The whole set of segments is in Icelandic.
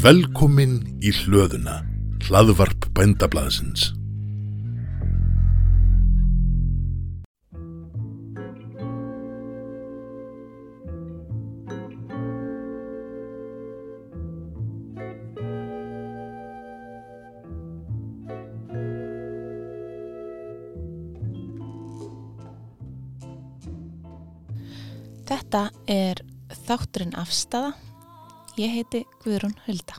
Velkomin í hlöðuna, hlaðvarp bændablaðsins. Þetta er þátturinn afstafa. Ég heiti Guðrún Hulda.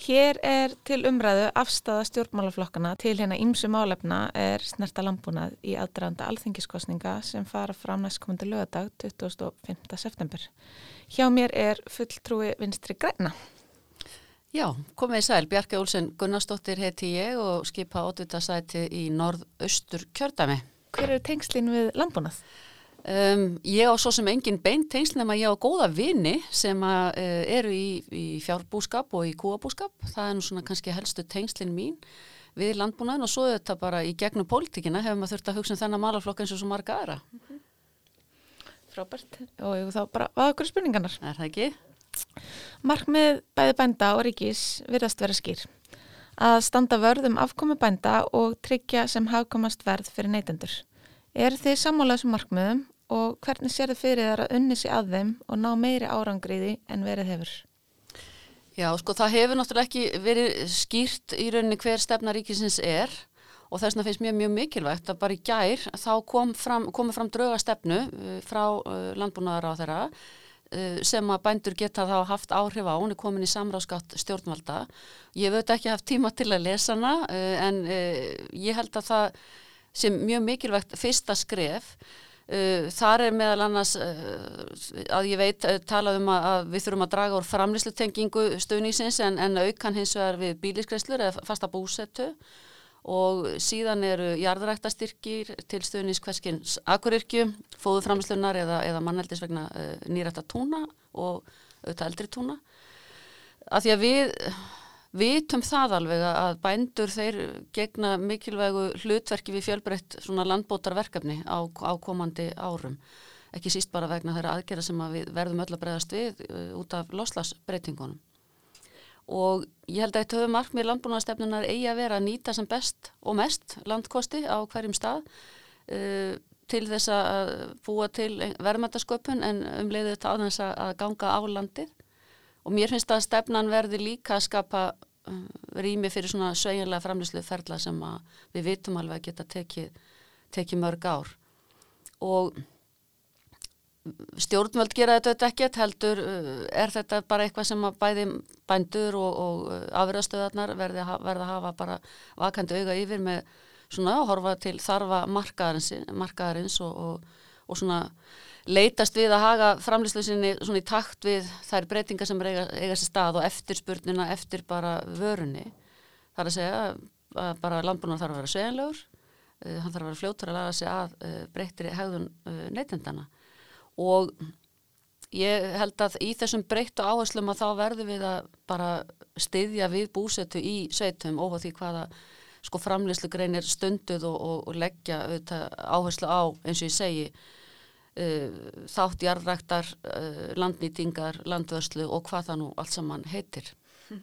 Hér er til umræðu afstafa stjórnmálaflokkana til hérna ímsu málefna er snerta lambúnað í aðdraðanda alþingiskostninga sem fara fram næstkomandi lögadag 25. september. Hjá mér er fulltrúi vinstri græna. Já, komið í sæl. Bjarki Olsen Gunnarsdóttir heiti ég og skipa ótvitaðsæti í norð-austur kjördami. Hver eru tengslinn við lambúnað? Um, ég á svo sem engin beint tengsl nema ég á góða vini sem að, uh, eru í, í fjárbúskap og í kúabúskap. Það er nú svona kannski helstu tengslinn mín við landbúnaðin og svo þetta bara í gegnum pólitíkina hefur maður þurft að hugsa um þennan malaflokk eins og svo marga aðra. Frábært. Og ég þá bara, hvað okkur spurningarnar? Er það ekki? Markmið bæði bænda og ríkis virðast vera skýr. Að standa vörð um afkomi bænda og tryggja sem hafkomast verð fyrir neytendur. Er þið sammálað þessum markmiðum og hvernig sér þið fyrir þar að unni sig að þeim og ná meiri árangriði en verið hefur? Já, sko það hefur náttúrulega ekki verið skýrt í rauninni hver stefna ríkisins er og þess vegna finnst mér mjög mikilvægt að bara í gær þá kom fram, komið fram drauga stefnu uh, frá uh, landbúnaðar á þeirra uh, sem að bændur geta þá haft áhrif á, hún er komin í samráðskátt stjórnvalda. Ég veit ekki haft tíma til að lesa hana en ég held að það sem mjög mikilvægt fyrsta skref Uh, þar er meðal annars uh, að ég veit uh, talað um að, að við þurfum að draga úr framlýslutengingu stöðnísins en, en aukan hins vegar við bíliskreislur eða fasta búsettu og síðan eru jarðræktastyrkir til stöðnís hverskins akurirkju, fóðuframlýslunar eða, eða manneldis vegna nýrætta túna og auðvitað eldri túna. Að því að við vitum það alveg að bændur þeir gegna mikilvægu hlutverki við fjölbreytt svona landbótarverkefni á, á komandi árum. Ekki síst bara vegna þeirra aðgerða sem að við verðum öll að breyðast við uh, út af loslasbreytingunum og ég held að þetta höfum markmið landbúnaðarstefnunar eigi að vera að nýta sem best og mest landkosti á hverjum stað uh, til þess að búa til verðmættasköpun en um leiðu þetta þess að ganga á landið og mér finnst að stefnan verði líka að skapa uh, rými fyrir svona sveigjanlega framlýslu ferla sem við vitum alveg að geta tekið teki mörg ár. Og stjórnvöld gera þetta ekkert heldur uh, er þetta bara eitthvað sem að bæði bændur og, og uh, afröðstöðarnar verði að, verði að hafa bara vakandi auga yfir með svona að horfa til þarfa markaðarins, markaðarins og, og, og svona leitast við að haga framlýslusinni svona í takt við þær breytingar sem eiga, eiga sér stað og eftirspurnina eftir bara vörunni. Það er að segja að bara landbúnar þarf að vera sveginlegur, uh, hann þarf að vera fljóttur að laga sig að uh, breyttir hegðun uh, neytendana og ég held að í þessum breyttu áherslum að þá verður við að bara styðja við búsetu í sveitum og því hvaða sko framlýslu greinir stunduð og, og, og leggja áherslu á eins og ég segi þátt jarðræktar, uh, landnýtingar, landvörslu og hvað það nú allt saman heitir.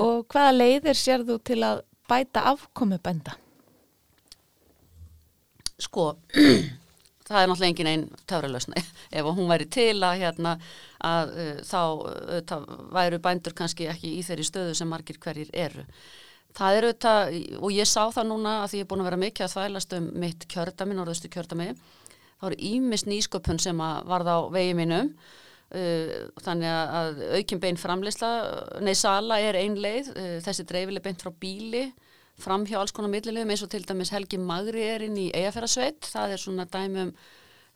Og hvaða leiðir sér þú til að bæta afkomi bænda? Sko, það er náttúrulega engin einn töfralösna. Ef hún væri til að, hérna, að uh, þá það væru bændur kannski ekki í þeirri stöðu sem margir hverjir eru. Það eru þetta, og ég sá það núna að því ég er búin að vera mikið að þvælast um mitt kjördami, norðustu kjördami, þá eru ímis nýsköpun sem að varða á vegi mínum. Uh, þannig að aukinn bein framleysla, nei sala er ein leið, uh, þessi dreifileg beint frá bíli, fram hjá alls konar millilegum eins og til dæmis Helgi Magri er inn í Eyjafærasveit, það er svona dæmum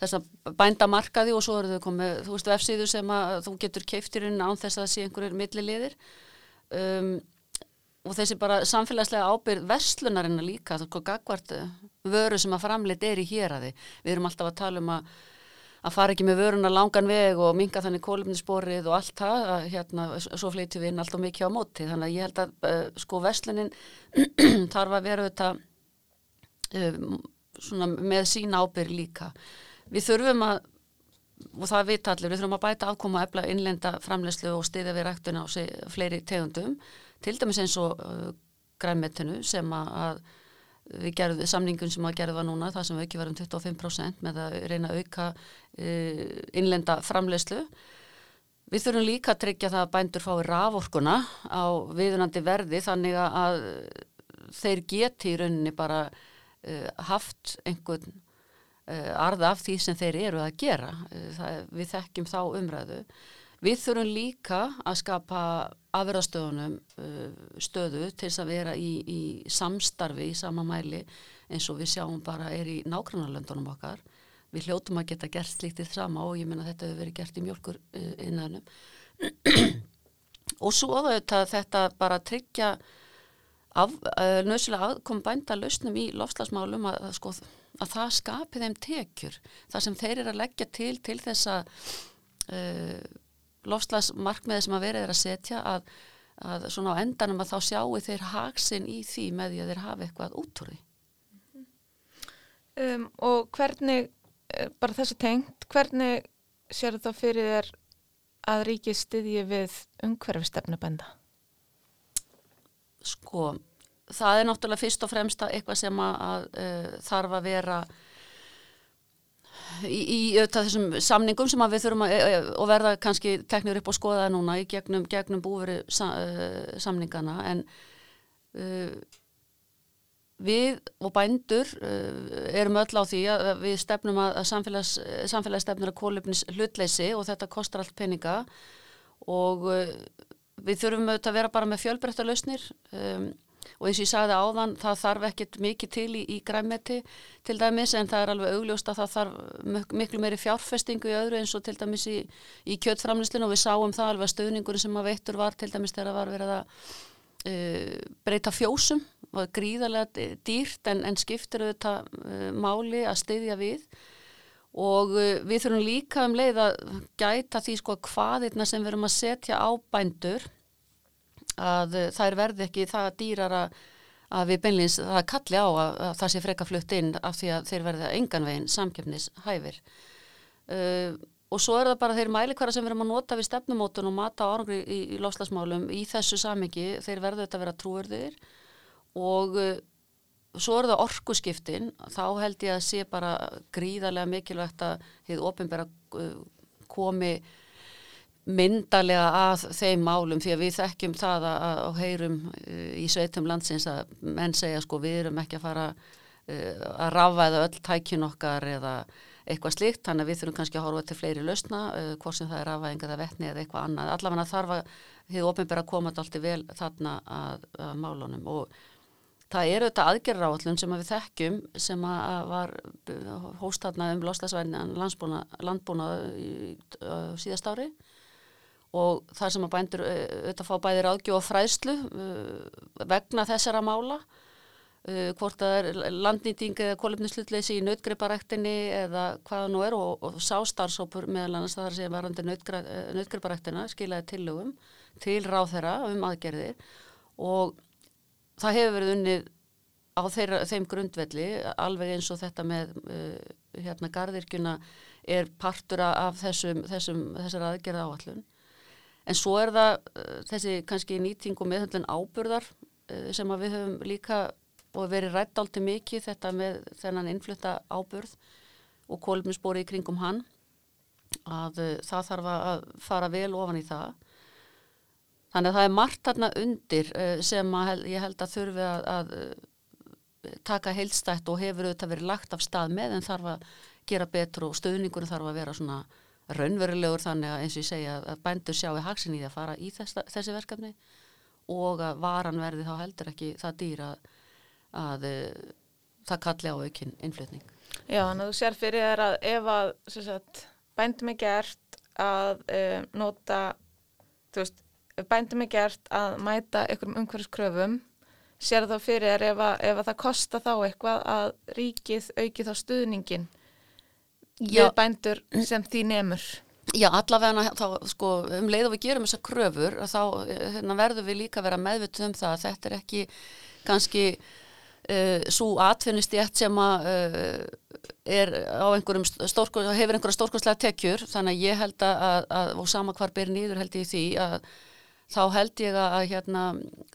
þess að bænda markaði og svo eru þau komið, þú veist, vefsíðu sem að þú getur keiftirinn án þess að það sé einhverjir millilegir um, og þessi bara samfélagslega ábyrð verslunarinnar líka, það er gagvart vöru sem að framleitt er í hér að þið. Við erum alltaf að tala um að, að fara ekki með vöruna langan veg og minga þannig kólumnisporið og allt það, að, hérna, svo flytjum við inn alltaf mikið á móti. Þannig að ég held að uh, sko verslunin þarf að vera þetta uh, með sína ábyrð líka. Við þurfum að og það vita allir, við þurfum að bæta afkoma efla innlenda framlegslu og stiðja við ræktuna á fleiri tegundum til dæmis eins og uh, græmetinu sem að við gerðum samningun sem að gerða núna það sem ekki varum 25% með að reyna að auka uh, innlenda framlegslu við þurfum líka að tryggja það að bændur fái raforkuna á viðunandi verði þannig að þeir geti í rauninni bara uh, haft einhvern uh, arða af því sem þeir eru að gera. Uh, það, við þekkjum þá umræðu við þurfum líka að skapa afverðastöðunum stöðu til þess að vera í, í samstarfi í sama mæli eins og við sjáum bara er í nákvæmlega okkar. Við hljótum að geta gert slíkt í þrama og ég menna þetta hefur verið gert í mjölkur innanum og svo þetta, þetta bara tryggja af, uh, nöðslega aðkom bænda lausnum í lofslagsmálum að, að, sko, að það skapi þeim tekjur. Þar sem þeir eru að leggja til til þess að uh, lofslagsmarkmiði sem að verið er að setja að, að svona á endanum að þá sjáu þeir haksinn í því með því að þeir hafa eitthvað útúrði um, Og hvernig eh, bara þessi tengt, hvernig sér þetta fyrir þér að ríkið styðji við umhverfistefnabænda? Sko, það er náttúrulega fyrst og fremst eitthvað sem að, að uh, þarf að vera í, í auðvitað þessum samningum sem við þurfum að e, og verða kannski teknir upp og skoða núna í gegnum, gegnum búveri sa, uh, samningana en uh, við og bændur erum öll á því að við stefnum að samfélags, samfélagsstefnur að kólöfnis hlutleysi og þetta kostar allt peninga. Og við þurfum auðvitað að vera bara með fjölbreytta lausnir. Um, og eins og ég sagði áðan það þarf ekkert mikið til í, í græmeti til dæmis en það er alveg augljóst að það þarf miklu meiri fjárfestingu í öðru eins og til dæmis í, í kjötframlýslinu og við sáum það alveg að stöðningur sem að veittur var til dæmis þegar var verið að uh, breyta fjósum var gríðarlega dýrt en, en skiptir auðvitað uh, máli að styðja við. Og uh, við þurfum líka um leið að gæta því sko hvaðirna sem við erum að setja á bændur að eh, þær verði ekki það dýrara að við beinleins það kalli á að, að það sé freka flutt inn af því að þeir verði engan veginn samkjöfnishæfir uh, og svo er það bara þeir mælikvara sem við erum að nota við stefnumótun og mata árangri í, í loslasmálum í þessu samingi, þeir verðu þetta að vera trúurðir og uh, svo er það orkuskiptin þá held ég að sé bara gríðarlega mikilvægt að þið ofinbæra komi myndarlega að þeim málum því að við þekkjum það að, að heyrum uh, í sveitum landsins að menn segja sko við erum ekki að fara uh, að rafaða öll tækjun okkar eða eitthvað slíkt þannig að við þurfum kannski að horfa til fleiri lausna uh, hvort sem það er rafaðing eða vettni eða eitthvað annað. Allavega þarf að þið ofinbæra að koma alltaf vel þarna að, að málunum. Og það eru þetta aðgerra sem að við þekkjum sem að var hóstatna um lostasvæðin landbúna síðast ári og þar sem að bændur eh, auðvitað fá bæði ráðgjóð og fræðslu uh, vegna þessara mála uh, hvort það er landnýting eða kolumnislutleysi í nautgriparæktinni eða hvaða nú er og, og sástarfsópur meðal annars þar sem varandi nautgriparæktina skilaði tillögum til ráð þeirra um aðgerðir og það hefur verið unnið á þeirra, þeim grundvelli alveg eins og þetta með hérna gardirkjuna er partura af þessum, þessum, þessar aðgerða áallun En svo er það uh, þessi kannski nýting og meðhundlun áburðar uh, sem við höfum líka og verið rætt álti mikið þetta með þennan innflutta áburð og kólumnisbóri í kringum hann að uh, það þarf að fara vel ofan í það. Þannig að það er margt þarna undir sem að, ég held að þurfi að, að taka heilstætt og hefur auðvitað verið lagt af stað með en þarf að gera betur og stöðningur þarf að vera svona raunverulegur þannig að eins og ég segja að bændur sjáu haksin í því að fara í þessa, þessi verkefni og að varan verði þá heldur ekki það dýra að, uh, það kalli á aukinn innflutning. Já, þannig að þú sér fyrir þér að ef að sagt, bændum er gert að uh, nota, þú veist, bændum er gert að mæta einhverjum umhverfiskröfum, sér þá fyrir þér ef að, ef að það kosta þá eitthvað að ríkið auki þá stuðningin við bændur sem því nefnur Já, allavega þá, sko, um leið og við gerum þessa kröfur þá hérna, verður við líka að vera meðvituð um það að þetta er ekki kannski uh, svo atvinnistjætt sem að uh, er á einhverjum stórkos, hefur einhverja stórkoslega tekjur. Þannig að ég held að, að og sama hvar ber nýður held ég því að þá held ég að hérna,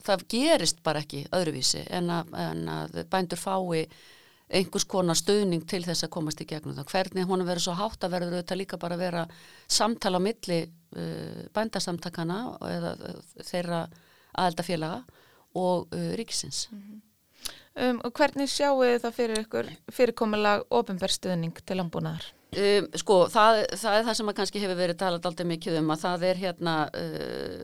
það gerist bara ekki öðruvísi en að, en að bændur fái einhvers konar stöðning til þess að komast í gegnum það. Hvernig hún verður svo hátt að verður þetta líka bara að vera samtala á milli uh, bændasamtakana eða uh, þeirra aðeldafélaga og uh, ríkisins. Mm -hmm. um, og hvernig sjáu það fyrir ykkur fyrirkomulag ofinberstuðning til ambúnaðar? Um, sko, það, það er það sem að kannski hefur verið talað alltaf mikið um að það er hérna uh,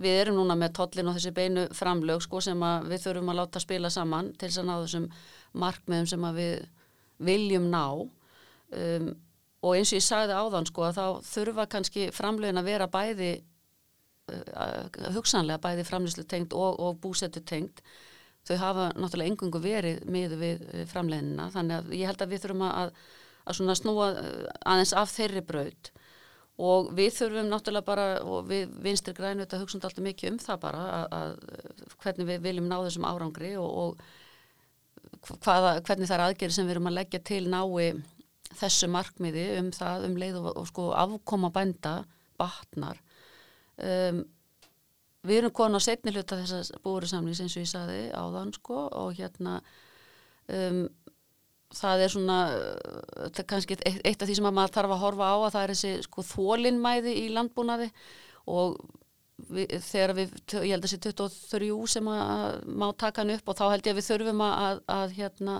við erum núna með tollin og þessi beinu framlög sko sem við þurfum að láta spila saman til þess að ná þessum markmiðum sem við viljum ná. Um, og eins og ég sagði áðan sko að þá þurfa kannski framlegin að vera bæði uh, hugsanlega bæði framleyslu tengt og, og búsetu tengt þau hafa náttúrulega engungu verið með við uh, framleginina þannig að ég held að við þurfum að, að snúa uh, aðeins af þeirri braut. Og við þurfum náttúrulega bara og við vinstir grænu þetta hugsaum alltaf mikið um það bara að, að hvernig við viljum ná þessum árangri og, og hvaða, hvernig er aðgerið sem við erum að leggja til nái þessu markmiði um það um leið og, og sko afkoma bænda batnar. Um, við erum konar á setni hluta þessas búrisamlings eins og ég saði áðan sko og hérna um, það er svona það er kannski eitt, eitt af því sem maður þarf að horfa á að það er þessi sko þólinnmæði í landbúnaði og við, þegar við, ég held að þessi 23 sem að má taka hann upp og þá held ég að við þurfum að, að, að hérna,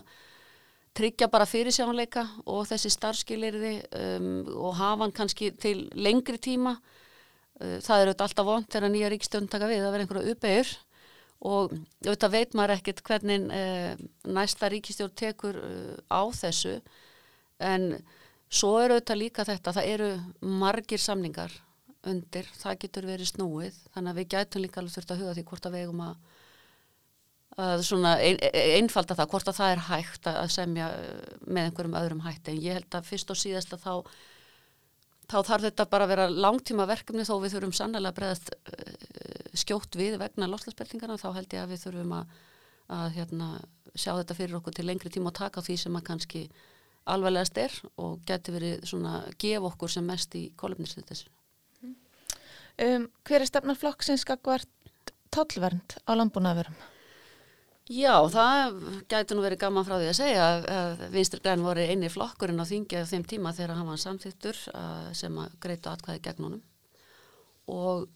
tryggja bara fyrirsjánleika og þessi starfskilirði um, og hafa hann kannski til lengri tíma. Uh, það er auðvitað alltaf vond þegar nýja ríkstjón taka við að vera einhverju uppeyur og auðvitað veit maður ekkert hvernig uh, næsta ríkistjón tekur uh, á þessu. En svo er auðvitað líka þetta, það eru margir samningar undir, það getur verið snúið þannig að við gætum líka alveg þurft að huga því hvort að vegum að, að svona ein, einfalda það, hvort að það er hægt að semja uh, með einhverjum öðrum hætti. En ég held að fyrst og síðast að þá þá þarf þetta bara að vera langtíma verkefni þó við þurfum sannlega að bregðast uh, skjótt við vegna loslasbeltingarna þá held ég að við þurfum að, að hérna, sjá þetta fyrir okkur til lengri tíma og taka því sem að kannski alveglegast er og geti verið svona gefa okkur sem mest í kolumnislutis Um, hver er stefnarflokksins skakvart tollvernd á landbúnaðverum? Já, það gæti nú verið gaman frá því að segja að Vinstur Glenn voru eini flokkurinn á þingja þeim tíma þegar hann var samþýttur sem að greita atkvæði gegn honum og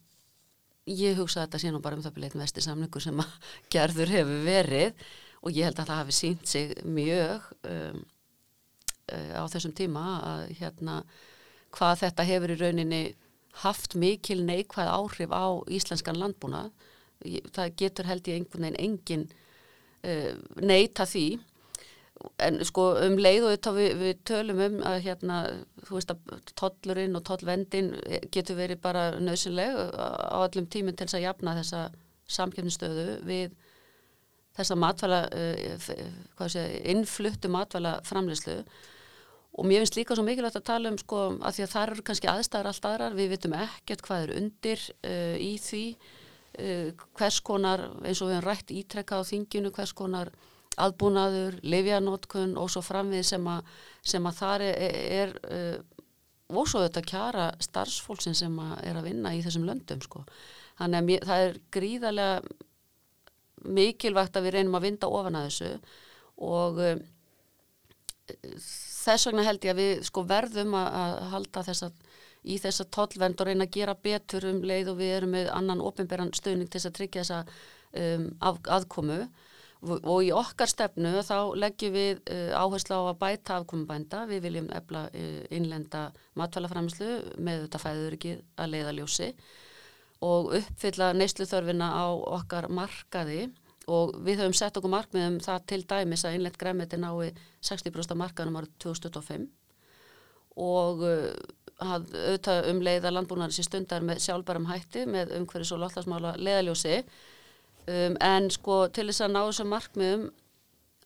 ég hugsa að þetta sé nú bara um það byrja einn vestir samningur sem að gerður hefur verið og ég held að það hafi sínt sig mjög um, uh, á þessum tíma að hérna hvað þetta hefur í rauninni haft mikil neikvæð áhrif á íslenskan landbúna það getur held ég einhvern veginn engin uh, neita því. En sko um leið og við, við tölum um að hérna þú veist að tollurinn og tollvendin getur verið bara nöðsynleg á allum tíminn til þess að jafna þessa samkjöfnistöðu við þessa matvæla uh, hvað sé, innfluttu matvæla framleyslu og mér finnst líka svo mikilvægt að tala um sko að því að það eru kannski aðstæðar allt aðrar, við vitum ekkert hvað er undir uh, í því uh, hvers konar, eins og við hefum rætt ítrekka á þinginu, hvers konar aðbúnaður, livjanótkun og svo framvið sem að, sem að þar er, er uh, og svo þetta kjara starfsfólksin sem að er að vinna í þessum löndum sko. Þannig að mér, það er gríðarlega mikilvægt að við reynum að vinda ofan að þessu og þess vegna held ég að við sko verðum að, halda þess að í þess að tollvend og reyna að gera betur um leið og við erum með annan ofinberan stöðning til að tryggja þessa um, að, aðkomu. Og, og í okkar stefnu þá leggjum við uh, áherslu á að bæta afkomubænda, við viljum efla uh, innlenda matvælafræmislu með þetta fæður ekki að leiða ljósi og uppfylla neysluþörfina á okkar markaði og við höfum sett okkur markmiðum það til dæmis að innlegt græmiti nái 60% markaðum árið 2025 og uh, auðvitað um leið að landbúnaður sé stundar með sjálfbærum hætti með umhverjus og lotlasmála leðaljósi um, en sko til þess að ná þessum markmiðum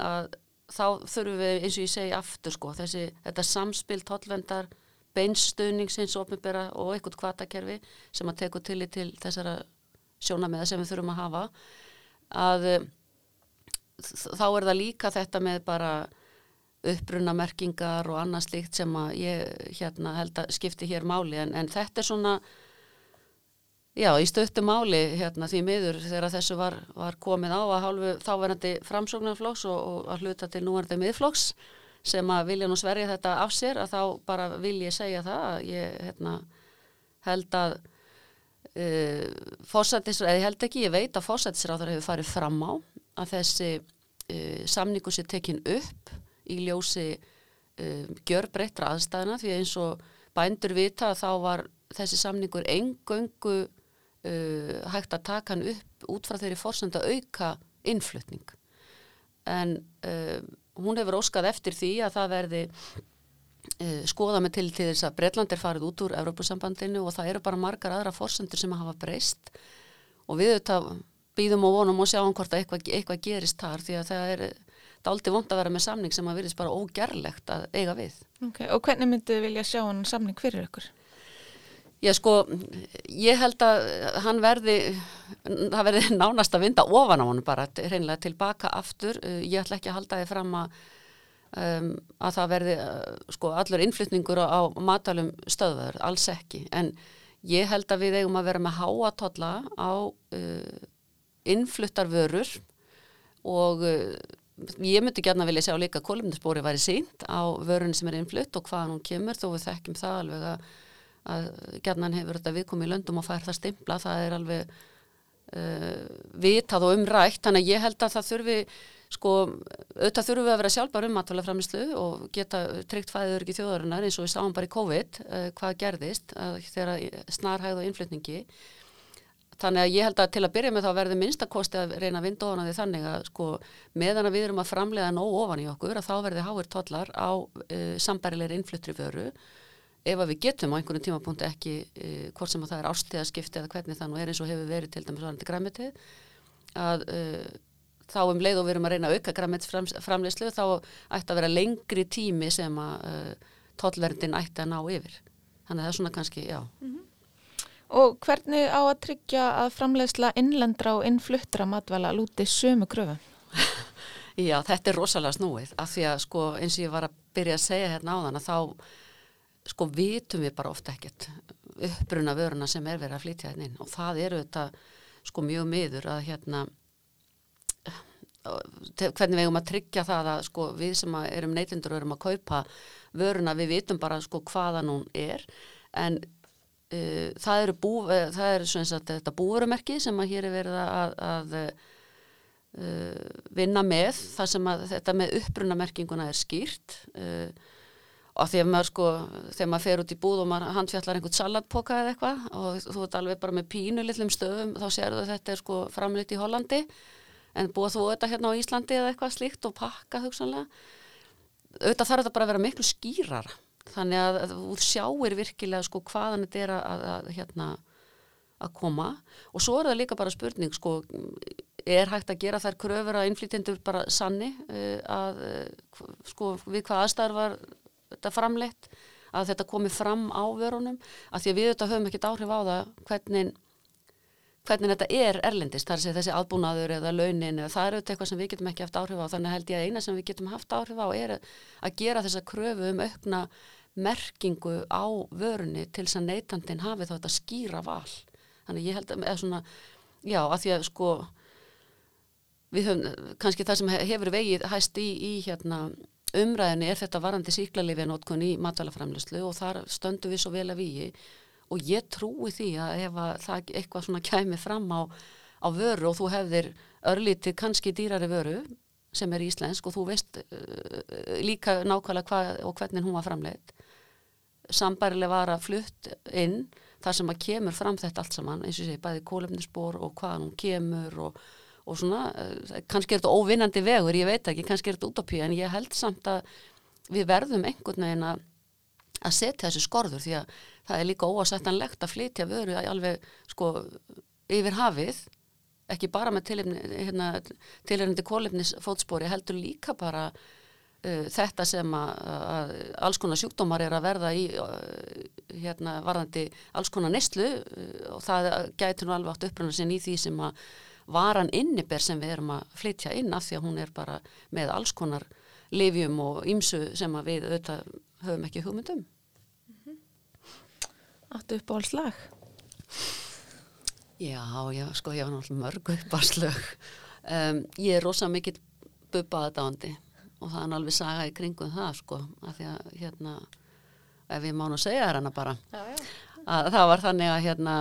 að þá þurfum við eins og ég segi aftur sko þessi þetta samspil tollvendar beinstöðningsins og eitthvað kvatakerfi sem að teku til í til þessara sjónameða sem við þurfum að hafa að þá er það líka þetta með bara upprunamerkingar og annað slíkt sem að ég hérna held að skipti hér máli. En, en þetta er svona já, í stöttu máli hérna því miður þegar þessu var, var komið á að hálfu þáverandi framsóknarflóks og, og að hluta til núverandi miðflóks sem að vilja nú sverja þetta af sér að þá bara vil ég segja það að ég hérna held að uh, fórsættisra, eða ég held ekki, ég veit að fórsættisráður hefur farið fram á að þessi uh, samningu sé tekin upp í ljósi um, gjörbreyttra aðstæðina því eins og bændur vita þá var þessi samningur engöngu uh, hægt að taka hann upp út frá þeirri fórsönda auka innflutning. En uh, hún hefur óskað eftir því að það verði uh, skoða með til til þess að Breitland er farið út úr Evrópusambandinu og það eru bara margar aðra fórsöndur sem hafa breyst og við þetta býðum og vonum og sjáum hvort að eitthvað, eitthvað gerist þar því að það er aldrei vond að vera með samning sem að virðist bara ógerlegt að eiga við. Ok, og hvernig myndið vilja sjá hann samning fyrir ykkur? Já sko, ég held að hann verði, það verði nánast að vinda ofan á hann bara, reynilega tilbaka aftur. Uh, ég ætla ekki að halda þið fram að, um, að það verði uh, sko allur innflytningur á matalum stöðverður, alls ekki. En ég held að við eigum að vera með háatotla á uh, innfluttarvörur og uh, ég myndi gætna vilja sjá líka að kolumnisbóri væri sínt á vörunni sem er innflutt og hvaðan hún kemur þó við þekkjum það alveg að, að gætna hefur þetta viðkomi í löndum og fær það stimpla, það er alveg uh, vitað og umrækt þannig að ég held að það þurfi sko, auðvitað þurfum við að vera sjálfbar um matvælaframislu og geta tryggt fæður ekki þjóðarinnar eins og við sáum bara í COVID uh, hvað gerðist uh, þegar snarhæð og innflutningi. Þannig að ég held að til að byrja með þá verði minnstakosti að reyna að vinda ofan á því þannig að sko meðan að við erum að framlega nóg ofan í okkur að þá verði háir tollar á uh, sambærilegri innfluttri vöru. Ef að við getum á einhvern tímapunkti ekki uh, hvort sem að það er ástíðaskipti eða hvernig það nú er eins og hefur verið til dæmis að þá um leið og við erum að reyna að auka græmitsframleyslu þá ætti að vera lengri tími sem að tollverndin ætti að ná yfir. Þannig að það er svona kannski, já. Mm -hmm. Og hvernig á að tryggja að framleiðsla innlendra og innfluttra matvæla lúti sömu kröfu? Já, þetta er rosalega snúið af því að sko eins og ég var að byrja að segja hérna á þann að þá sko vitum við bara ofta ekkert uppbruna vöruna sem er verið að flytja hérna inn og það eru þetta sko mjög miður að hérna hvernig við eigum að tryggja það að sko við sem erum neytindur og erum að kaupa vöruna við vitum bara sko hvaða hún er. En Uh, það eru bú, uh, það er sagt, þetta búverumerki sem að hér er verið að, að uh, vinna með það sem að þetta með uppbrunamerkinguna er skýrt. Og því að maður sko þegar maður fer út í búð og maður handfjallar einhvern salatpoka eða eitthvað og þú ert alveg bara með pínu litlum stöðum þá sér þú að þetta er sko framleitt í Hollandi en búið þú þetta hérna á Íslandi eða eitthvað slíkt og pakka hugsanlega? Auðvitað þarf þetta bara að vera miklu skýrara. Þannig að, þú sjáir virkilega sko hvaðan þetta er að, að, hérna, að koma. Og svo er það líka bara spurning sko er hægt að gera þær kröfur að innflytjendur bara sanni uh, að uh, sko við hvað aðstæðar var þetta framleitt að þetta komi fram á vörunum? Að því að við þetta höfum ekkert áhrif á það hvernig hvernig þetta er erlendist, þar sé þessi aðbúnaður eða launin eða það eru eitthvað sem við getum ekki haft áhrif á þannig held ég að eina sem við getum haft áhrif á er að gera þessa kröfu um aukna merkingu á vörunni til þess að neytandin hafi þá þetta skýra val. Þannig ég held að, svona já, að því að sko við höfum, kannski það sem hefur vegið hæst í, í hérna umræðinni er þetta varandi síklarlifjanótkun í matalaframlöslu og þar stöndu við svo vel að við og ég trúi því að ef að það eitthvað svona kæmi fram á, á vöru og þú hefðir örlítið kannski dýrari vöru sem er íslensk og þú veist uh, líka nákvæmlega hvað og hvernig hún var framleitt sambarileg var að flutt inn þar sem að kemur fram þetta allt saman eins og sé bæði kólefnisspor og hvaðan hún kemur og, og svona eh, kannski er þetta óvinnandi vegur, ég veit ekki kannski er þetta útopíu en ég held samt að við verðum einhvern veginn að setja þessu skorður því að það er líka óasættanlegt að flytja vöru alveg sko yfir hafið ekki bara með tilhengandi hérna, kólefnisfótspori heldur líka bara Uh, þetta sem að, að alls konar sjúkdómar er að verða í uh, hérna varðandi alls konar neyslu uh, og það gætur nú alveg átt uppröna sinn í því sem að varan inniber sem við erum að flytja inn af því að hún er bara með alls konar livjum og ymsu sem við auðvitað höfum ekki hugmyndum. Áttu upp á alls lag? Já, já, sko ég var náttúrulega mörg upp á slög. Um, ég er rosa mikill bubba aðdándi og það er alveg saga í kringum það sko, af því að hérna, ef ég má nú segja það hana bara. Já, já. að það var þannig að hérna,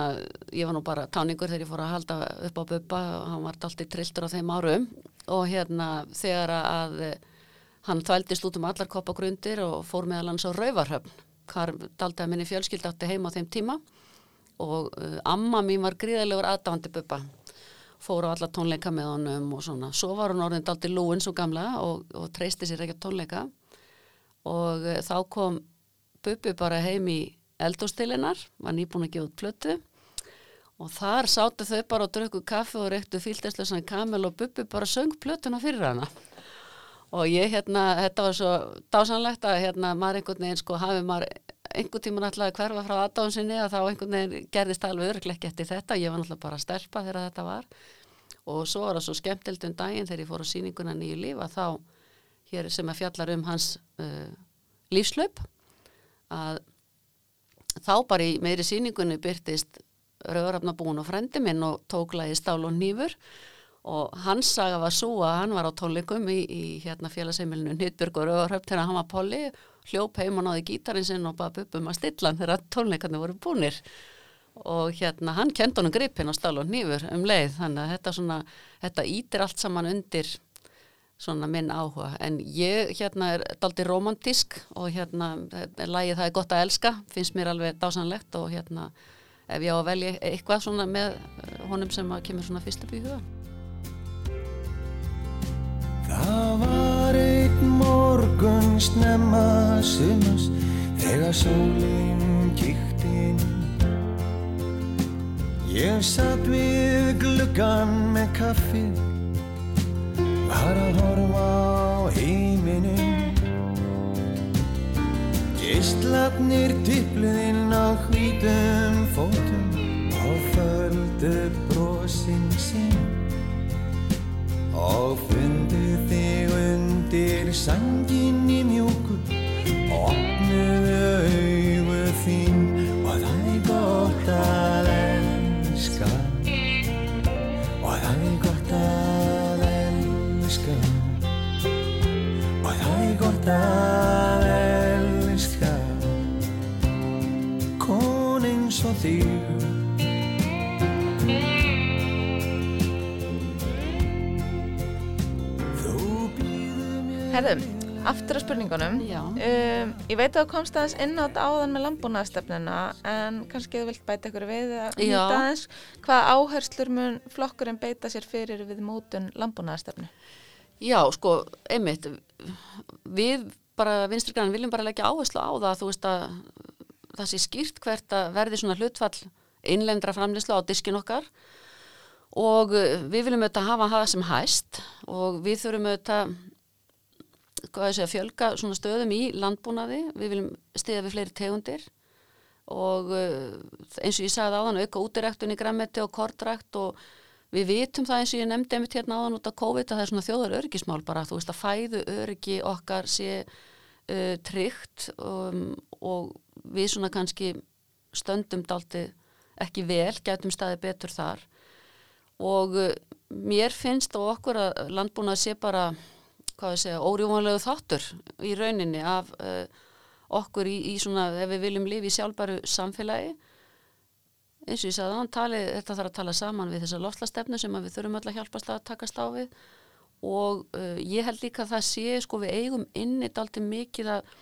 ég var nú bara táningur þegar ég fór að halda upp á Bubba og hann var alltaf trilltur á þeim árum og hérna þegar að eh, hann þvældist út um allar koppagrundir og fór meðal hans á Rauvarhöfn hvar daldi að minni fjölskyld átti heima á þeim tíma og uh, amma mín var gríðilegur aðdáðandi Bubba. Fór á alla tónleika með honum og svona, svo var hann orðin daldi lúin svo gamla og, og treysti sér ekki tónleika. Og uh, þá kom Bubbi bara heim í eldóstilinnar, var nýbúin að gefa út plötu. Og þar sátu þau bara og drukku kaffe og reyktu fíltesslösan kamel og Bubbi bara söng plötuna fyrir hana og ég hérna, þetta var svo dásanlegt að hérna maður einhvern veginn sko hafi maður einhvern alltaf að hverfa frá aðdáðinsinni að þá einhvern veginn gerðist alveg örgleikki eftir þetta, ég var alltaf bara að stelpa þegar þetta var. Og svo var það svo skemmtild um daginn þegar ég fór á síninguna nýju líf að þá, hér sem að fjallar um hans uh, lífslaup að þá bara í meiri síningunni byrtist Rauðarafna búin og frendi minn og tók lagi stál og nýfur og hans saga var svo að hann var á tónleikum í, í hérna félagsheimilinu Nýtbjörg og Rauðaröfn þegar hann var polli hljóp heim og náði gítarinn sinn og bara buppum að stilla hann þegar tónleikarnir voru búnir. Og hérna hann kent honum gripin á stál og nýfur um leið. Þannig að þetta svona, þetta ítir allt saman undir svona minn áhuga. En ég hérna er daldi romantísk og hérna lægið það er gott að elska finnst mér alveg dásanlegt og hérna ef ég á að velja eitthvað svona með honum sem að kemur svona fyrst upp í huga Það var einn morgun snemma sumas þegar sólinn kíkt inn. Ég satt við gluggan með kaffið var að horfa á heiminum Gistlarnir tippluðinn á hvítum fótum og földu brosinn sinn. Og þig undir sanginni Herðum, aftur á spurningunum. Um, ég veit að þú komst aðeins inn á þetta áðan með landbúnaðastefnuna en kannski þú vilt bæta ykkur við að Já. nýta aðeins. Hvaða áherslur mun flokkurinn beita sér fyrir við mótun landbúnaðastefnu? Já, sko, einmitt við bara, vinstri grann viljum bara leggja áherslu á það þú veist að það sé skýrt hvert að verði svona hlutfall innlendra framlýslu á diskin okkar og við viljum auðvitað hafa það sem hæst og við þurfum auðvitað hvað segja, fjölga stöðum í landbúnaði, við viljum stiða við fleiri tegundir. Og uh, eins og ég sagði áðan auka útiræktun í græmmetti og kortrækt og við vitum það eins og ég nefndi einmitt hérna áðan út af COVID að það er svona þjóðar örgismál bara, þú veist að fæðu örgi okkar sé uh, tryggt um, og við svona kannski stöndum dalti ekki vel, gætum staði betur þar. Og uh, mér finnst á okkur að landbúnað sé bara, hvað ég segja, órjúvanlegu þáttur í rauninni af uh, okkur í, í svona, ef við viljum lifa í sjálfbæru samfélagi. Eins og ég sagði hann tali, þetta þarf að tala saman við þessa lofslastefnu sem við þurfum öll að hjálpast að takast á við. Og uh, ég held líka að það sé sko við eigum inni dalti mikið að,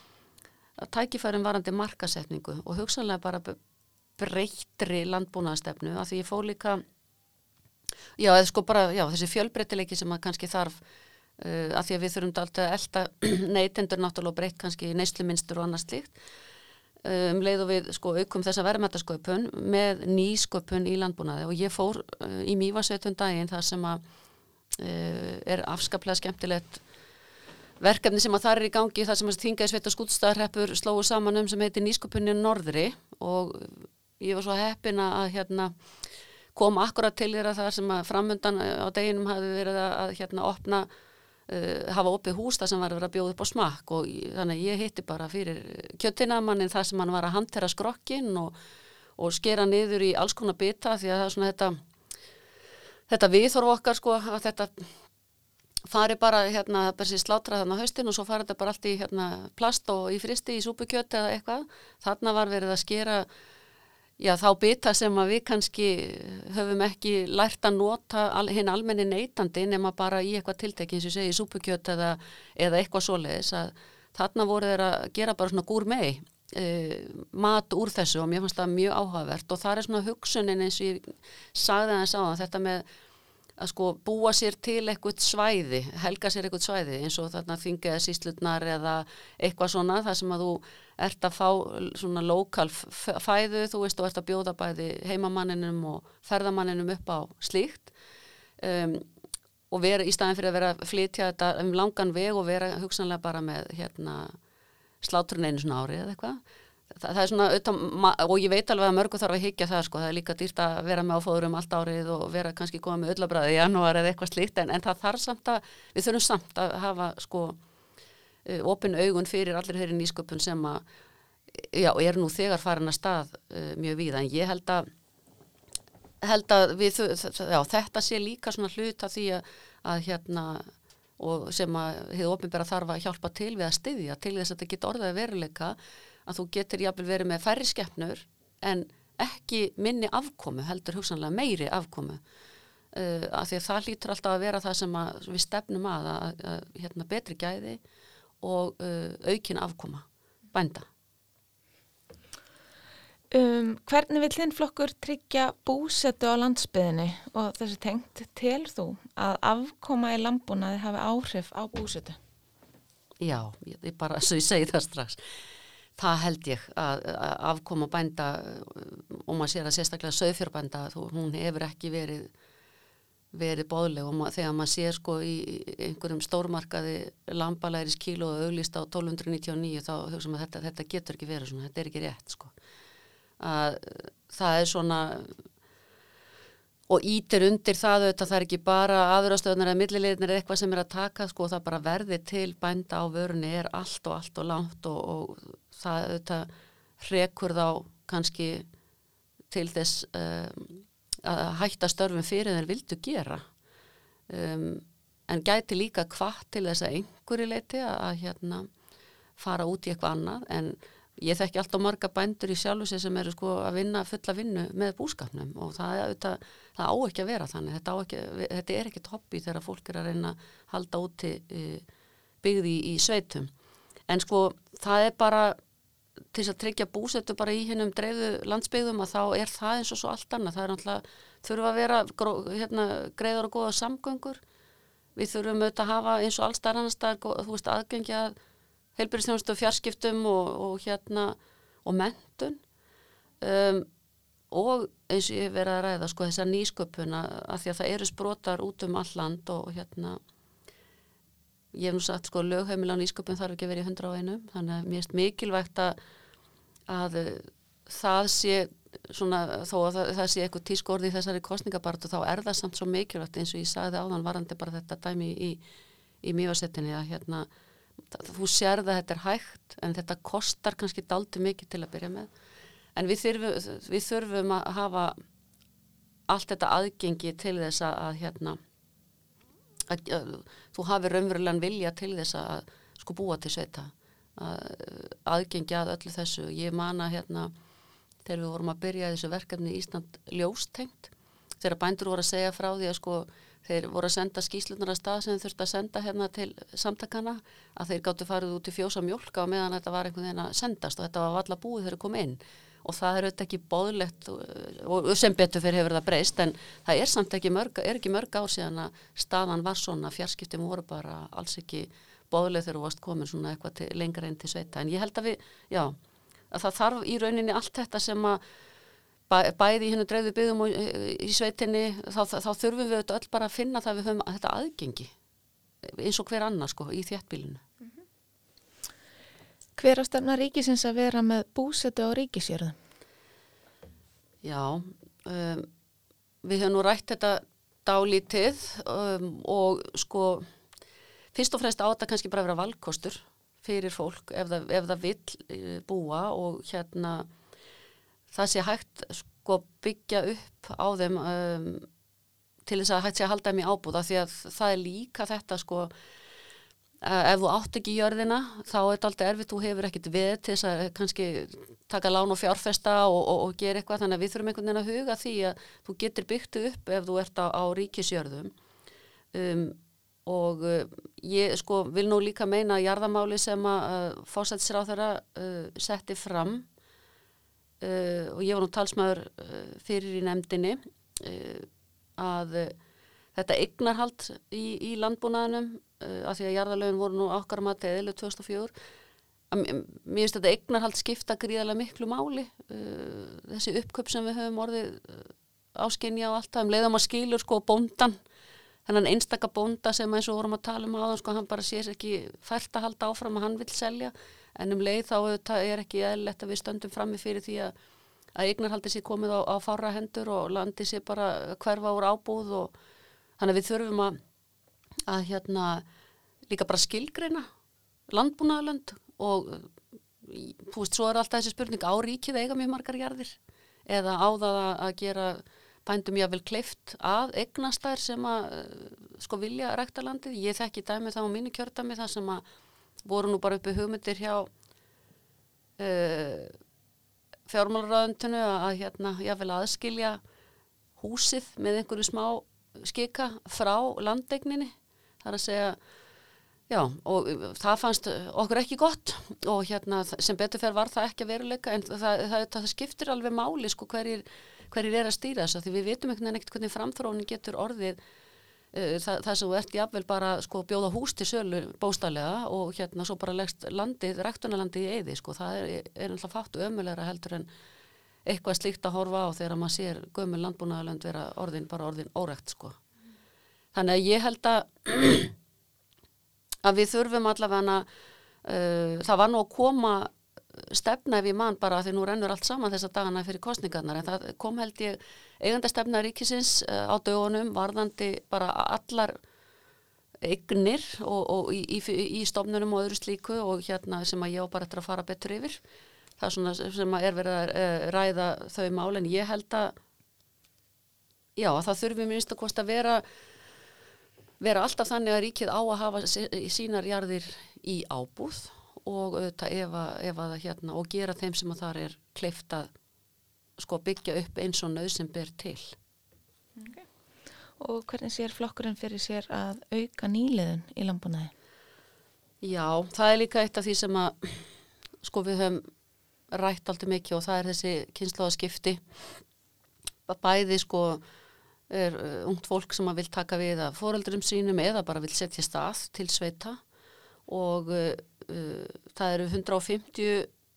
að tækifærum varandi markasetningu og hugsanlega bara b- breyttri landbúnaðastefnu að því ég fór líka já, eða sko bara, já, þessi fjölbreytileiki sem að kannski þarf uh, að því að við þurfum dalti að elda neytendur náttúrulega breytt kannski neysluminstur og annað slíkt. Um leið og við sko aukum þessa verðmættasköpun með nýsköpun í landbúnaði. Og ég fór uh, í Mývasveitun daginn þar sem að uh, er afskaplega skemmtilegt verkefni sem að það er í gangi þar sem að þingaði sveit og skútstaðarheppur slóðu saman um sem heitir nýsköpunni norðri. Og ég var svo heppin að hérna kom akkurat til þeirra þar sem að framöndan á deginum hafi verið að, að hérna opna uh, hafa opið hús það sem var að vera að bjóða upp á smakk og þannig að ég hitti bara fyrir kjöttinamannin þar sem hann var að hantera skrokkin og, og skera niður í alls konar bita því að það er svona þetta þetta viðhorf okkar sko að þetta fari bara hérna sér slátra þarna á haustin og svo fari þetta bara allt í hérna plast og í fristi í súpukjöt eða eitthvað. Þarna var verið að skera já þá bita sem við kannski höfum ekki lært að nota al, hinn almenni neytandi nema bara í eitthvað tiltekki eins og segi súpukjöt eða, eða eitthvað svoleiðis að þarna voru þeir að gera bara svona gúr mei Uh, mat úr þessu og mér fannst það mjög áhugavert. Og það er svona hugsunin eins og ég sagði aðeins á það þetta með að sko búa sér til eitthvað svæði, helga sér eitthvað svæði eins og þarna þingiða síslutnar eða eitthvað svona þar sem að þú ert að fá svona lokal fæðu, þú veist, og ert að bjóða bæði heimamanninum og ferðamanninum upp á slíkt. Um, og vera í staðin fyrir að vera að flytja þetta um langan veg og vera hugsanlega bara með hérna sláturinn einu svona ári eða eitthvað. Þa, það er svona, auðvitað, og ég veit alveg að mörgu þarf að higgja það sko, það er líka dýrt að vera með áfóðurum allt árið og vera kannski koma með öllabræði í janúar eða eitthvað slíkt en, en það þarf samt að, við þurfum samt að hafa sko opin augun fyrir allir þeirri nýsköpun sem að, já, er nú þegar farin að stað uh, mjög víða. En ég held að held að við, já, þetta sé líka svona hlut að því að, að hérna og sem að hefur ofinbæra þarf að hjálpa til við að styðja til þess að þetta geta orðaði veruleika að þú getur jafnvel verið með færri skeppnur en ekki minni afkomu, heldur hugsanlega meiri afkomu. Uh, af því að það lítur alltaf að vera það sem að, við stefnum að, að, að hérna, betri gæði og uh, aukin afkoma bænda. Um, hvernig vil þinn flokkur tryggja búsetu á landsbyðinni og þessi tengt til þú að afkoma í lambúnaði hafi áhrif á búsetu? Já, ég, bara, svo ég segi það strax. Það held ég að, að afkoma bænda og maður sér að sérstaklega söðfjörbænda, hún hefur ekki verið, verið bóðleg og ma þegar maður sér sko í einhverjum stórmarkaði lambalæris kíló og auglist á 1299 þá hugsa maður þetta, þetta getur ekki verið svona, þetta er ekki rétt sko. Að það er svona og ítir undir það auðvitað það er ekki bara aðurastöðunar eða millileginir eða eitthvað sem er að taka sko það bara verði til bænda á vörunni er allt og allt og langt og, og það auðvitað hrekur þá kannski til þess um, að hætta störfum fyrir þeir vildu gera. Um, en gæti líka hvað til þess að einhverju leiti að, að hérna fara út í eitthvað annað. En ég þekki alltaf marga bændur í sjálfu sig sem eru sko að vinna fulla vinnu með búskapnum. Og það, auðvitað, það á ekki að vera þannig. Þetta, ekki, þetta er ekkit hobby þegar fólk er að reyna að halda úti e, byggði í, í sveitum. En sko það er bara til þess að tryggja búsetu bara í hennum dreifðu landsbyggðum að þá er það eins og svo allt annað, það er náttúrulega þurfa að vera hérna, greiður og góða samgöngur. Við þurfum auðvitað að hafa eins og allstar annars staðar, gó- þú veist, aðgengja að heilbyrðisnjónustu fjarskiptum og, og hérna og mentun um, og eins og ég hef verið að ræða sko þessa nýsköpuna að því að það eru sprotar út um all land og hérna ég hef nú sagt sko lögheimil á nýsköpun þarf ekki að vera í hundra á einu þannig að mér erst mikilvægt að, að uh, það sé svona þó að það, það sé eitthvað tískorði í þessari kostningabartu þá er það samt svo mikilvægt eins og ég sagði áðan varandi bara þetta dæmi í, í mjögasettinni að hérna það- þú sérð að þetta er hægt en þetta kostar kannski daldi mikið til að byrja með. En við þurfum, við þurfum að hafa allt þetta aðgengi til þess að hérna að, að þú hafi raunverulegan vilja til þess að sko búa til sveita. Að, aðgengi að öllu þessu. Ég mana hérna þegar við vorum að byrja þessu verkefni í Ísland ljóstengt þegar bændur voru að segja frá því að sko þeir voru að senda skýslunar að stað sem þeir þurfti að senda hérna til samtakana að þeir gáttu farið út í fjósa mjólka og meðan þetta var einhvern veginn að sendast og þetta var valla búið þegar þeir kom inn og það er auðvitað ekki bóðlegt og, og sem betur fyrir hefur það breyst en það er samt ekki mörg, er ekki mörg ár síðan að staðan var svona, fjarskiptum voru bara alls ekki bóðleg þegar þú varst komin svona eitthvað til, lengra inn til sveita en ég held að við, já, að það þarf í rauninni allt þetta sem að bæ, bæði í hennu dreifðu byggðum og í, í sveitinni þá, þá, þá þurfum við auðvitað öll bara að finna það við höfum þetta aðgengi eins og hver annar sko í þéttbílinu. Hver að stefna ríkisins að vera með búsetu á ríkisjörðum? Já, um, við höfum nú rætt þetta dálítið um, og sko fyrst og fremst á þetta kannski bara að vera valkostur fyrir fólk ef það, ef það vill uh, búa og hérna það sé hægt sko byggja upp á þeim um, til þess að hægt sé að halda þeim í ábúða því að það er líka þetta sko ef þú átt ekki í jörðina þá er þetta alltaf erfitt, þú hefur ekkit við til þess að kannski taka lán og fjárfesta og, og, og gera eitthvað. Þannig að við þurfum einhvern veginn að huga því að þú getur byggt upp ef þú ert á, á ríkisjörðum. Um, og uh, ég sko vil nú líka meina að jarðamáli sem að uh, fósættisráð þeirra uh, setti fram og ég var nú talsmaður fyrir í nefndinni að þetta eignarhald í, í landbúnaðinum uh, af því að jarðalögin voru nú okkar matið eðlu 2004 að mér finnst þetta eignarhald skipta gríðarlega miklu máli uh, þessi uppköp sem við höfum orðið uh, áskinja og allt það um leiðum að skilur sko bóndan þennan einstaka bónda sem eins og vorum að tala um áðan sko hann bara sér ekki fært að halda áfram að hann vil selja en um leið þá er ekki eðlilegt að við stöndum frammi fyrir því að, að eignarhaldi sé komið á, á fára hendur og landi sé bara hverfa úr ábúð og þannig að við þurfum að, að hérna líka bara skilgreina landbúnaðalönd og þú veist, svo er alltaf þessi spurning á ríkið eiga mjög margar jarðir eða á það að, að gera bændum jáfnvel kleift að eignast þær sem að eh, sko vilja rækta landið. Ég þekki dæmi þá á mínu kjördæmi þar sem að voru nú bara uppi hugmyndir hjá uh, fjármálaráðundinu að, að hérna jáfnvel aðskilja húsið með einhverju smá skika frá landegninni. Það er að segja Já, og það fannst okkur ekki gott og hérna sem betur fer var það ekki að veruleika en það, það, það, það skiptir alveg máli sko hverjir, hverjir er að stýra þess að því við vitum einhvern veginn ekkert hvernig framþróunin getur orðið uh, það, sem þú ert jafnvel bara sko bjóða hús til sölu bóstarlega og hérna svo bara leggst landið, rektunarlandið í eyði sko, það er, er alltaf fátt ömulegra heldur en eitthvað slíkt að horfa á þegar maður sér gömul landbúnaðalönd vera orðin bara orðin órekt sko. Þannig að ég held að að við þurfum allavega uh, það var nú að koma stefna ef ég man bara því nú rennur allt saman þessa dagana fyrir kostningarnar en það kom held ég eiganda stefna ríkisins uh, á dögunum varðandi bara allar eignir og, og í, í, í stofnunum og öðru slíku og hérna sem að ég á bara eftir að fara betur yfir það er svona sem er verið að uh, ræða þau mál en ég held að já það þurfum minnst að kosta að vera vera alltaf þannig að ríkið á að hafa sí- sínar jarðir í ábúð og auðvitað ef að, ef að hérna, og gera þeim sem að þar er kleift að sko byggja upp eins og nöð sem ber til. Og hvernig sér flokkurinn fyrir sér að auka nýliðun í landbúnaði? Já, það er líka eitt af því sem að sko við höfum rætt alltaf mikið og það er þessi kynnslóðaskipti bæði sko er uh, ungt fólk sem að vil taka við að fóreldurum sínum eða bara vil setja stað til sveita. Og uh, uh, það eru 150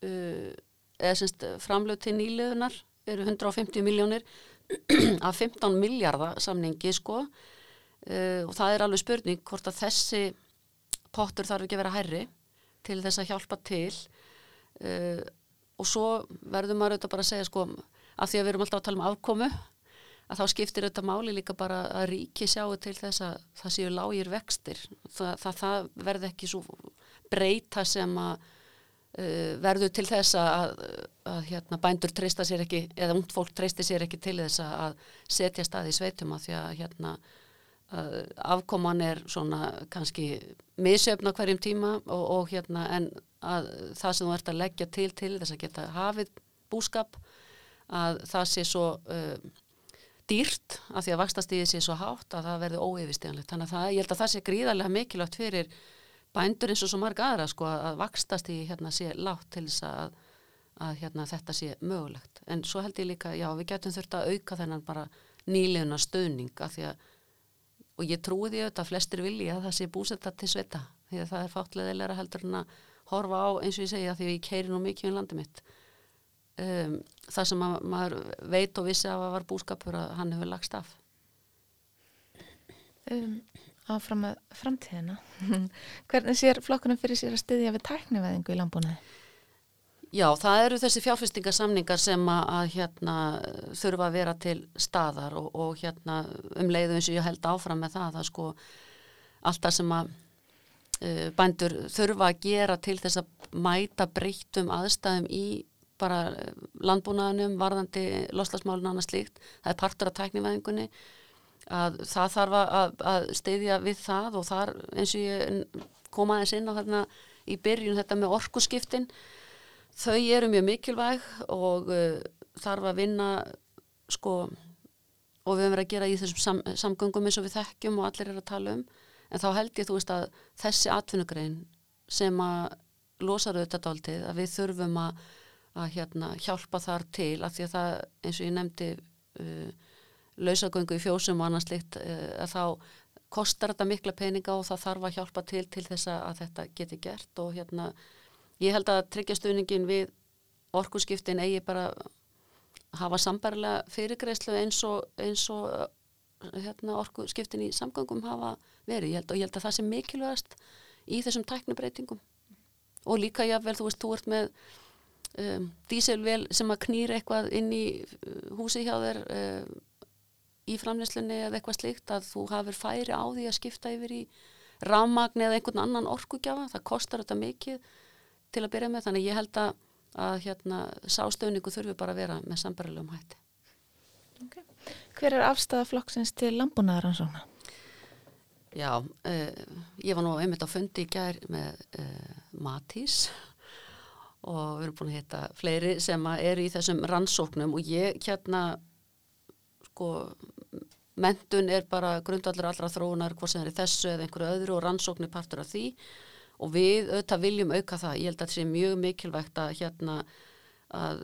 uh, eða semst framlög til nýliðunar eru 150 miljónir af 15 miljardar samningi sko. Uh, og það er alveg spurning hvort að þessi pottur þarf ekki að vera hærri til þess að hjálpa til. Uh, og svo verður maður auðvitað bara að segja sko að því að við erum alltaf að tala um afkomu að þá skiptir auðvitað máli líka bara að ríki sjáu til þess að það séu lágir vextir. Það, það, það verður ekki svo breyta sem að uh, verður til þess að, að hérna, bændur treysta sér ekki eða ungt fólk treysti sér ekki til þess að, að setja stað í sveitum að því að hérna að afkoman er svona kannski misjöfn á hverjum tíma og, og hérna en að það sem þú ert að leggja til til þess að geta hafið búskap að það sé svo uh, dýrt að því að vakstastíði sé svo hátt að það verði óeyfistíðanlegt þannig að það, ég held að það sé gríðarlega mikilvægt fyrir bændur eins og svo marga aðra sko að vakstastíði hérna sé látt til þess að, að hérna þetta sé mögulegt. En svo held ég líka, já við getum þurft að auka þennan bara nýleguna stöðning að því að og ég trúi því auðvitað að flestir vilja að það sé búsetta til sveta því að það er fáttleðilega heldur en að horfa á eins og ég segja því að ég keiri nú mikið um landið mitt um, það sem að, maður veit og vissi að það var búskapur að hann hefur lagst af Um, áfram með framtíðina. hvernig sér flokkurinn fyrir sér að styðja við tækniveðingu í landbúnaði? Já, það eru þessi fjárfestingarsamningar sem að, að hérna, þurfa að vera til staðar og, og hérna, um leiðu eins og ég held áfram með það, það sko alltaf sem að uh, bændur þurfa að gera til þess að mæta breyttum aðstæðum í bara landbúnaðunum, varðandi loslasmálun annað slíkt, það er partur af tæknivæðingunni að það þarf að, að steyðja við það og þar eins og ég koma aðeins inn á þarna í byrjun þetta með orkuskiptin þau eru mjög mikilvæg og uh, þarf að vinna sko og við höfum verið að gera í þessum sam, samgöngum eins og við þekkjum og allir er að tala um. En þá held ég þú veist að þessi atvinnugrein sem að losar auðvitað dáltið að við þurfum að, að hérna, hjálpa þar til að því að það eins og ég nefndi uh, lausagöngu í fjósum og annars slikt uh, að þá kostar þetta mikla peninga og það þarf að hjálpa til til þess að þetta geti gert og hérna Ég held að tryggjastuðningin við orkuskiptin eigi bara hafa sambarilega fyrirgreislu eins og, eins og hérna, orkuskiptin í samgangum hafa verið. Ég held, og ég held að það sé mikilvægast í þessum tæknibreitingum. Og líka jáfnvel, þú veist, þú ert með um, díselvel sem að knýra eitthvað inn í uh, húsi hjá þér um, í framleyslunni eða eitthvað slikt að þú hafur færi á því að skipta yfir í rámagni eða einhvern annan orkugjafa. Það kostar þetta mikið til að byrja með þannig ég held að, að hérna, sástöfningu þurfi bara að vera með sambarilegum hætti. Okay. Hver er afstæða flokksins til landbúnaðaransóna? Já, uh, ég var nú einmitt á fundi í gær með uh, Matís og við erum búin að hitta fleiri sem eru í þessum rannsóknum og ég hérna sko mentun er bara grundallur allra þróunar hvort sem er í þessu eða einhverju öðru og rannsóknir partur af því og við auðvitað viljum auka það, ég held að þetta sé mjög mikilvægt að hérna að,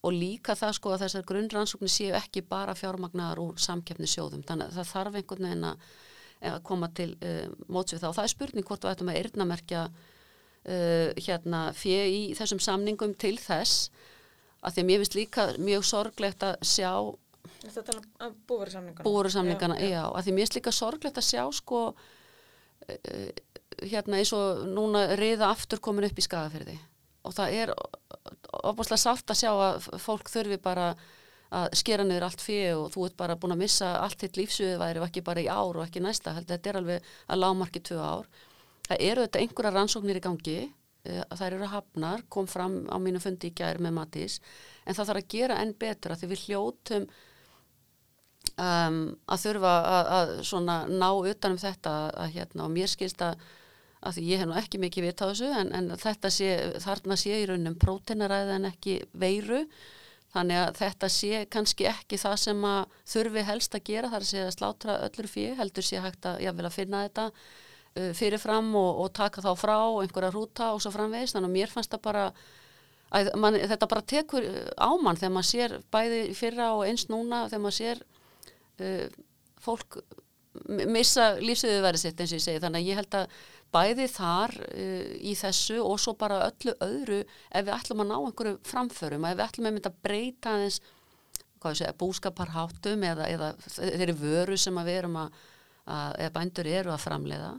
og líka það sko að þessar grunnrannsóknir séu ekki bara fjármagnar úr samkeppni sjóðum, þannig að það þarf einhvern veginn að koma til uh, móts við það. Og það er spurning hvort við ættum að erðnamerkja uh, hérna fyrir í þessum samningum til þess. Að því að mér finnst líka mjög sorglegt að sjá Þetta tala um búverusamningana Búverusamningana, já, já, að því mér finnst líka sorglegt að sjá sko uh, hérna eins og núna riða aftur komin upp í skagaferði og það er opaslega sátt að sjá að fólk þurfi bara að skera niður allt fyrir og þú ert bara búin að missa allt þitt lífsviðværi og ekki bara í ár og ekki næsta, held þetta er alveg að lámarki tvö ár. Það eru þetta einhverja rannsóknir í gangi, eh, það eru hafnar, kom fram á mínu fundi í gæri með Matís, en það þarf að gera enn betur að því við hljótum um, að þurfa að, að svona ná utanum þetta að hérna og mér skilst að af því ég hef nú ekki mikið vita á þessu en, en þetta sé, þarna sé í raunum próteinaræði en ekki veiru. Þannig að þetta sé kannski ekki það sem að þurfi helst að gera þar sé að slátra öllur fyrir heldur sé hægt að, já, að finna þetta uh, fyrirfram og, og taka þá frá einhverja rúta og svo framvegist þannig að mér fannst það bara að man, þetta bara tekur ámann þegar maður sér bæði fyrra og eins núna þegar maður sér uh, fólk missa lífsöðu verið sitt eins og ég segi. Þannig að ég held að bæði þar uh, í þessu og svo bara öllu öðru ef við ætlum að ná einhverju framförum ef við ætlum að mynda að breyta aðeins segja, búskaparháttum eða, eða þeirri vöru sem við erum að, að eða bændur eru að framleiða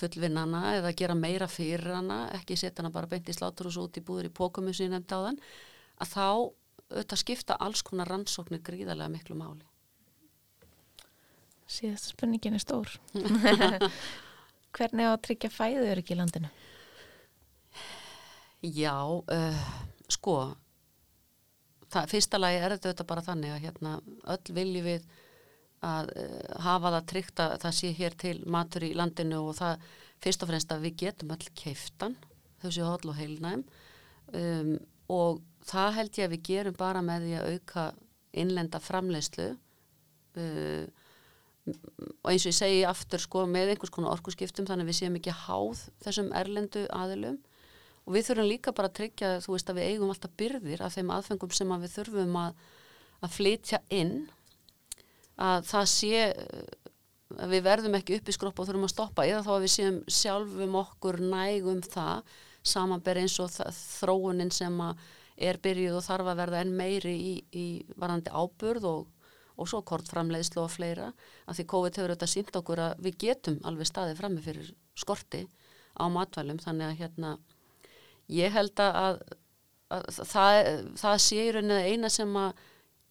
fullvinnana eða gera meira fyrir hana ekki setja hana bara beint í slátur og svo út í búður í pókumu sem ég nefndi á þann að þá auðvitað skipta alls konar rannsóknir gríðarlega miklu máli. Síðast spurningin er stór Hvernig á að tryggja fæður ekki í landinu? Já, uh, sko, það, fyrsta lagi er þetta bara þannig að hérna, öll viljum við að uh, hafa það tryggt að það sé hér til matur í landinu og það fyrst og fremst að við getum öll keiftan, þessu hodl og heilnæm um, og það held ég að við gerum bara með því að auka innlenda framleiðslu uh, og eins og ég segi aftur sko með einhvers konar orkuskiptum þannig að við séum ekki háð þessum erlendu aðilum. Og við þurfum líka bara að tryggja þú veist að við eigum alltaf byrðir af þeim aðfengum sem að við þurfum að, að flytja inn. Að það sé að við verðum ekki upp í skropp og þurfum að stoppa eða þá að við séum sjálfum okkur nægum það samanber eins og þróunin sem að er byrjuð og þarf að verða enn meiri í, í varandi áburð og og svo kortframleiðslu og fleira að því COVID hefur auðvitað sínt okkur að við getum alveg staðið frammi fyrir skorti á matvælum þannig að hérna ég held að að það, það sé í rauninni eina sem að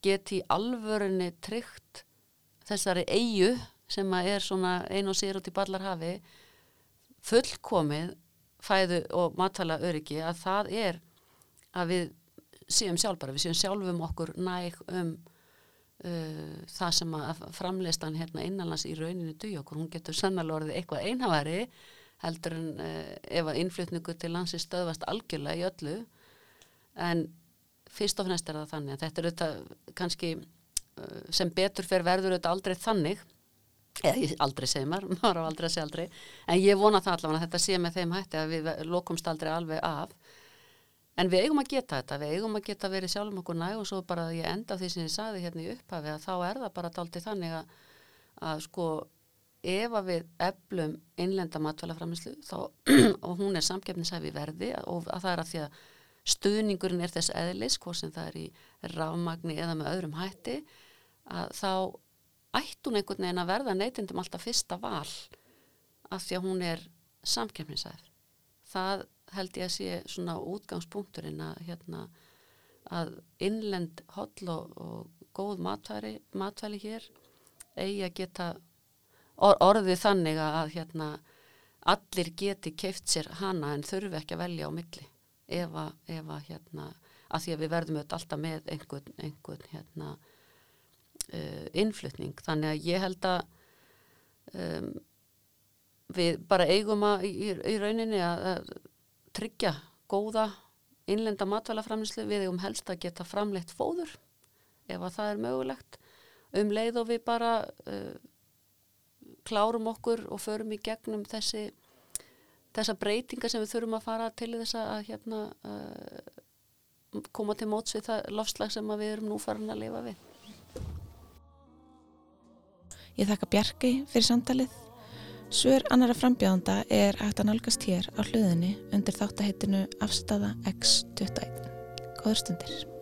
geti alvörunni tryggt þessari eigu sem að er svona ein og sér út í ballarhafi fullkomið fæðu og matala öryggi að það er að við séum sjálfbara, við séum sjálfum okkur næg um uh, það sem að framleistan hérna innanlands í rauninu duð okkur, hún getur sannlega orðið eitthvað einhavari heldur en uh, ef að innflutningu til landsi stöðvast algjörlega í öllu. En fyrst og fremst er það þannig að þetta er auðvitað kannski uh, sem betur fyrir verður auðvitað aldrei þannig. Eða aldrei segi maður, maður á aldrei að segja aldrei. En ég vona það allavega að þetta sé með þeim hætti að við lokumst aldrei alveg af en við eigum að geta þetta við eigum að geta verið sjálfum okkur næg og svo bara að ég enda því sem ég saði hérna í upphafi að þá er það bara dálítið þannig að, að sko ef að við eflum innlenda matvælaframislu og hún er samgefnisæfi verði og að það er að því að stuðningurinn er þess eðlis hvort sem það er í rafmagni eða með öðrum hætti að þá ætti hún einhvern veginn að verða neytindum alltaf fyrsta val af því að hún er samkjöfninsæð. Það held ég að sé svona útgangspunkturinn að, hérna, að innlend holl og, og góð matværi, matvæli hér eigi að geta or, orðið þannig að hérna, allir geti keift sér hana en þurfi ekki að velja á milli. Ef að, ef að, hérna, að því að við verðum auðvitað alltaf með einhvern, einhvern hérna, uh, innflutning. Þannig að ég held að um, við bara eigum að í, í rauninni að, tryggja góða innlenda matvælaframlislu við eigum helst að geta framleitt fóður ef að það er mögulegt. Um leið og við bara uh, klárum okkur og förum í gegnum þessi þessa breytinga sem við þurfum að fara til þess að hérna, uh, koma til móts við það lofslag sem við erum nú farin að lifa við. Ég þakka Bjarki fyrir samtalið. Svör annara frambjáðanda er hægt að nálgast hér á hluðinni undir þáttaheitinu Afstafa X21. Góður stundir.